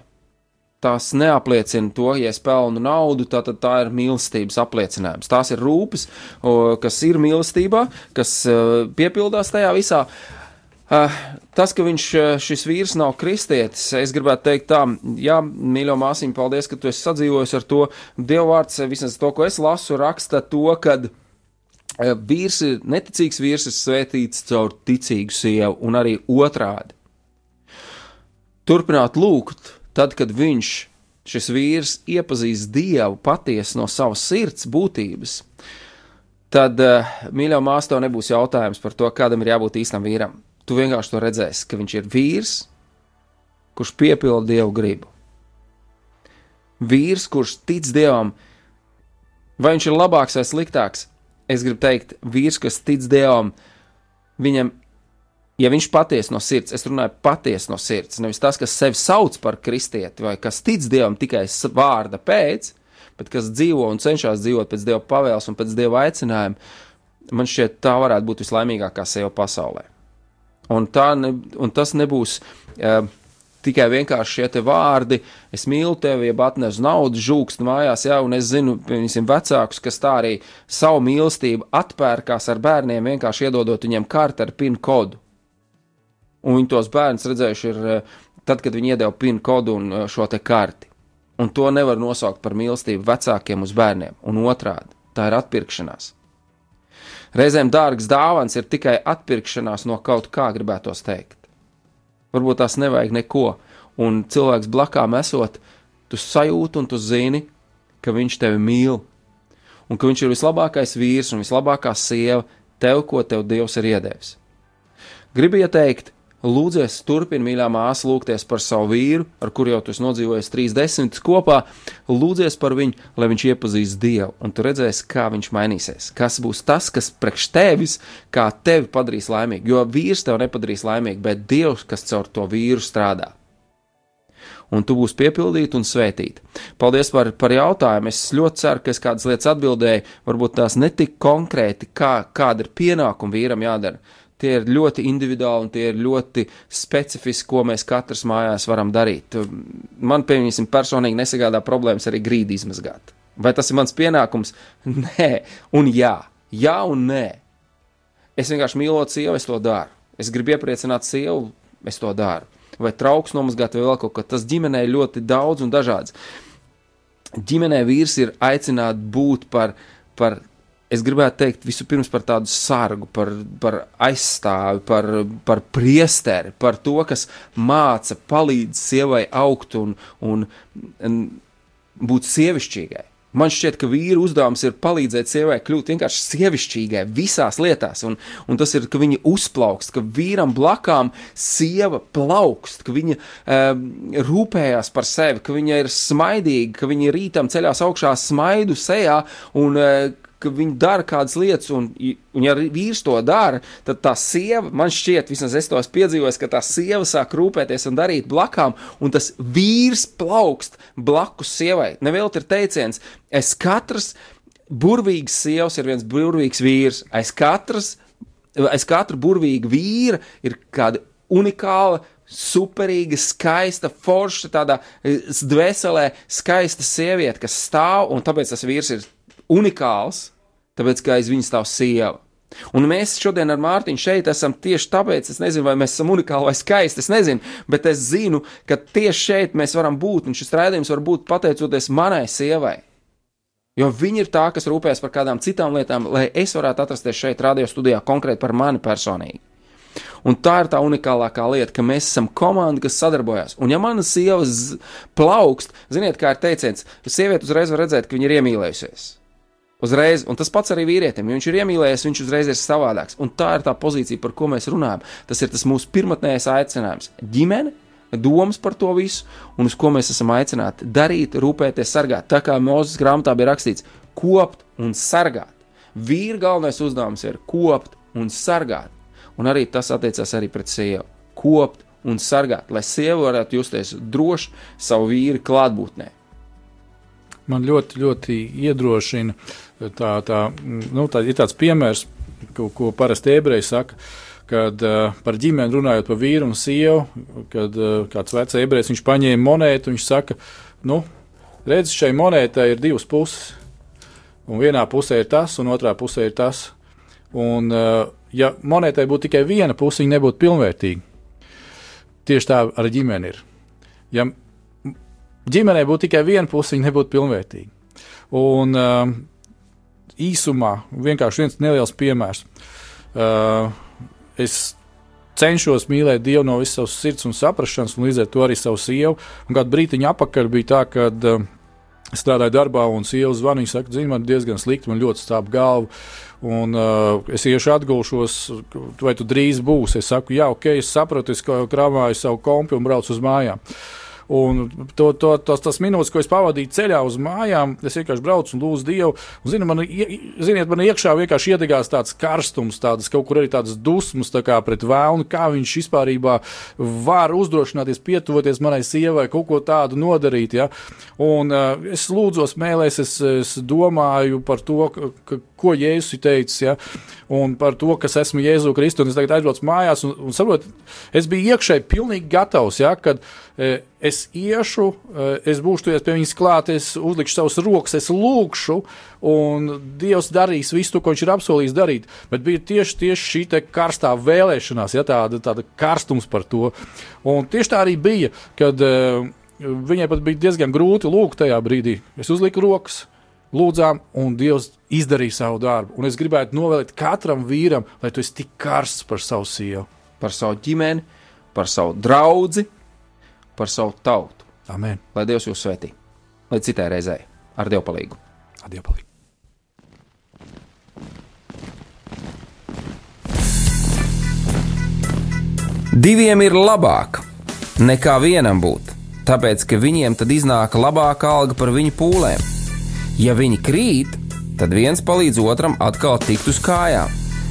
Tas neapliecina to, ja es pelnu naudu, tad tā, tā ir mīlestības apliecinājums. Tās ir rūpes, kas ir mīlestībā, kas piepildās tajā visā. Uh, tas, ka viņš, šis vīrs nav kristietis, es gribētu teikt tā, jā, mīļo māsīm, paldies, ka tu esi sadzīvojis ar to. Dievvvārds, vismaz to, ko es lasu, raksta to, ka uh, vīrs ir, neticīgs vīrs ir svētīts caur ticīgu sievu un arī otrādi. Turpināt lūgt, tad, kad viņš, šis vīrs, iepazīst Dievu patiesi no savas sirds būtības, tad, mīļo māsa, tev nebūs jautājums par to, kādam ir jābūt īstam vīram tu vienkārši to redzēsi, ka viņš ir vīrs, kurš piepilda dievu gribu. Vīrs, kurš tic dievam, vai viņš ir labāks vai sliktāks, es gribu teikt, vīrs, kas tic dievam, viņam, ja viņš patiesi no sirds, es runāju patiesi no sirds, nevis tas, kas sevi sauc par kristieti vai kas tic dievam tikai vārda pēc, bet kas dzīvo un cenšas dzīvot pēc dieva pavēles un pēc dieva aicinājuma, man šķiet, tā varētu būt vislaimīgākā sieva pasaulē. Un, ne, un tas nebūs uh, tikai vienkārši šie vārdi, es mīlu tevi, ja atnesu naudu, žūkst mājās, jā, un es zinu, piemēram, vecākus, kas tā arī savu mīlestību atpērkās ar bērniem, vienkārši iedodot viņiem karti ar pin kodu. Un viņi tos bērnus redzējuši ir eh, tad, kad viņi iedeva pin kodu un eh, šo te karti. Un to nevar nosaukt par mīlestību vecākiem uz bērniem, un otrādi - tā ir atpirkšanās. Reizēm dārgs dāvans ir tikai atpirkšanās no kaut kā, gribētos teikt. Varbūt tās nevajag neko, un cilvēks blakām esot, tu sajūti un tu zini, ka viņš tevi mīl, un ka viņš ir vislabākais vīrs un vislabākā sieva tev, ko tev Dievs ir iedevis. Gribu ieteikt, Lūdzies, turpini, mīļā māsa, lūgties par savu vīru, ar kuru jau tu esi nodzīvojis trīs desmitus kopā. Lūdzies par viņu, lai viņš iepazīst Dievu, un tu redzēsi, kā viņš mainīsies. Kas būs tas, kas priekš tevis, kā tevi padarīs laimīgu. Jo vīrs tev nepadarīs laimīgu, bet Dievs, kas caur to vīru strādā. Un tu būsi piepildīta un svētīta. Paldies par, par jautājumu. Es ļoti ceru, ka es kādas lietas atbildēju, varbūt tās netik konkrēti, kā, kāda ir pienākuma vīram jādara Tie ir ļoti individuāli un tie ir ļoti specifiski, ko mēs katrs mājās varam darīt. Man, piemēram, personīgi nesagādā problēmas arī grīdi izmazgāt. Vai tas ir mans pienākums? Nē, un jā, jā un nē. Es vienkārši mīlot sievu, es to daru. Es gribu iepriecināt sievu, es to daru. Vai trauks nomazgāt, vai vēl kaut ko. Tas ģimenē ir ļoti daudz un dažāds. Ģimenē vīrs ir aicināts būt par, par es gribētu teikt, vispirms par tādu sargu, par, par aizstāvi, par, par priesteri, par to, kas māca, palīdz sievai augt un, un, un būt sievišķīgai. Man šķiet, ka vīra uzdevums ir palīdzēt sievai kļūt vienkārši sievišķīgai visās lietās, un, un tas ir, ka viņa uzplaukst, ka vīram blakām sieva plaukst, ka viņa um, rūpējās par sevi, ka viņa ir smaidīga, ka viņa rītam ceļās augšā smaidu sejā, un uh, ka viņi dara kādas lietas, un, un ja vīrs to dara, tad tā sieva, man šķiet, vismaz es to esmu piedzīvojis, ka tā sieva sāk rūpēties un darīt blakām, un tas vīrs plaukst blakus sievai. Nevēlt ir teiciens, es katrs burvīgs sievs ir viens burvīgs vīrs, aiz katras, aiz katra burvīga vīra ir kāda unikāla superīga, skaista, forša, tādā eh, dvēselē, skaista sieviete, kas stāv, un tāpēc tas vīrs ir unikāls, tāpēc, ka aiz viņa stāv sieva. Un mēs šodien ar Mārtiņu šeit esam tieši tāpēc, es nezinu, vai mēs esam unikāli vai skaisti, es nezinu, bet es zinu, ka tieši šeit mēs varam būt, un šis raidījums var būt pateicoties manai sievai. Jo viņa ir tā, kas rūpējas par kādām citām lietām, lai es varētu atrasties šeit, radio studijā, konkrēti par mani personīgi. Un tā ir tā unikālākā lieta, ka mēs esam komanda, kas sadarbojas. Un, ja mana sieva plaukst, ziniet, kā ir teiciens, sieviete uzreiz var redzēt, ka viņa ir iemīlējusies. Uzreiz, un tas pats arī vīrietim, jo viņš ir iemīlējies, viņš uzreiz ir savādāks. Un tā ir tā pozīcija, par ko mēs runājam. Tas ir tas mūsu pirmotnējais aicinājums - ģimene, domas par to visu, un uz ko mēs esam aicināti darīt, rūpēties, sargāt. Tā kā Mozus grāmatā bija rakstīts, kopt un sargāt. Vīra galvenais uzdevums ir kopt un sargāt. Un arī tas attiecās arī pret sievu. Kopt un sargāt, lai sieva varētu justies droši savu vīru klātbūtnē. Man ļoti, ļoti iedrošina tā, tā, nu, tā ir tāds piemērs, ko, ko parasti ebreji saka. Kad uh, par ģimeni runājot par vīru un sievu, kad uh, kāds vecs ebrejs viņš paņēma monētu, viņš saka, nu, redz, šai monētai ir divas puses. Un vienā pusē ir tas, un otrā pusē ir tas. Un, uh, ja monētai būtu tikai viena puse, viņa nebūtu pilnvērtīga. Tieši tā ar ģimeni ir. Ja ģimenei būtu tikai viena puse, viņa nebūtu pilnvērtīga. Un uh, īsumā vienkārši viens neliels piemērs. Uh, es cenšos mīlēt Dievu no visas savas sirds un saprāšanas, un līdz ar to arī savu sievu. Un kādu brīdiņu apakaļ bija tā, ka uh, strādāju darbā, un sieva zvanīja, viņa saka, zini, man diezgan slikti, man ļoti stāv galva. Un uh, es iešu atgulšos, vai tu drīz būsi. Es saku, jā, ok, es sapratu, es krāpāju savu kompi un braucu uz mājām. Un to, to, tos, tas minūtes, ko es pavadīju ceļā uz mājām, es vienkārši braucu un lūdzu Dievu. Un, zini, man, ziniet, man iekšā vienkārši iedegās tāds karstums, tādas kaut kur arī tādas dusmas tā kā pret vēlnu, kā viņš vispār var uzdrošināties pietuvoties manai sievai, kaut ko tādu nodarīt. Ja? Un, uh, es lūdzos mēlēs, es, es domāju par to, ka, ko Jēzus ir teicis, ja? un par to, kas esmu Jēzu Kristu. Un es tagad aizbraucu mājās un, un saprotu, es biju iekšēji pilnīgi gatavs, ja? kad e, es iešu, e, es būšu tuvies pie viņas klāt, es uzlikšu savus rokas, es lūgšu, un Dievs darīs visu ko viņš ir apsolījis darīt. Bet bija tieši, tieši šī karstā vēlēšanās, ja tāda, tāda karstums par to. Un tieši tā arī bija, kad uh, viņai pat bija diezgan grūti lūgt tajā brīdī. Es uzliku rokas, lūdzām, un Dievs izdarīja savu darbu. Un es gribētu novēlēt katram vīram, lai tu esi tik karsts par savu sievu, par savu ģimeni, par savu draugu, par savu tautu. Amen. Lai Dievs jūs svētī. Līdz citai reizei ar Dievu palīdzību. Ar Dievu palīdzību. Diviem ir labāk nekā vienam būt, tāpēc ka viņiem tad iznāk labāka alga par viņu pūlēm. Ja viņi krīt, tad viens palīdz otram atkal tikt uz kājām.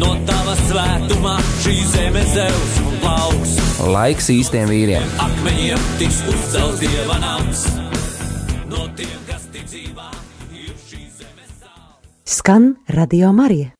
no tava svētumā šī zeme zeus un plauks. Laiks īstiem vīriem. Akmeņiem tiks uzcelts dieva nams. No tiem, kas tic dzīvā, ir šī zeme sāls. Skan Radio Marija.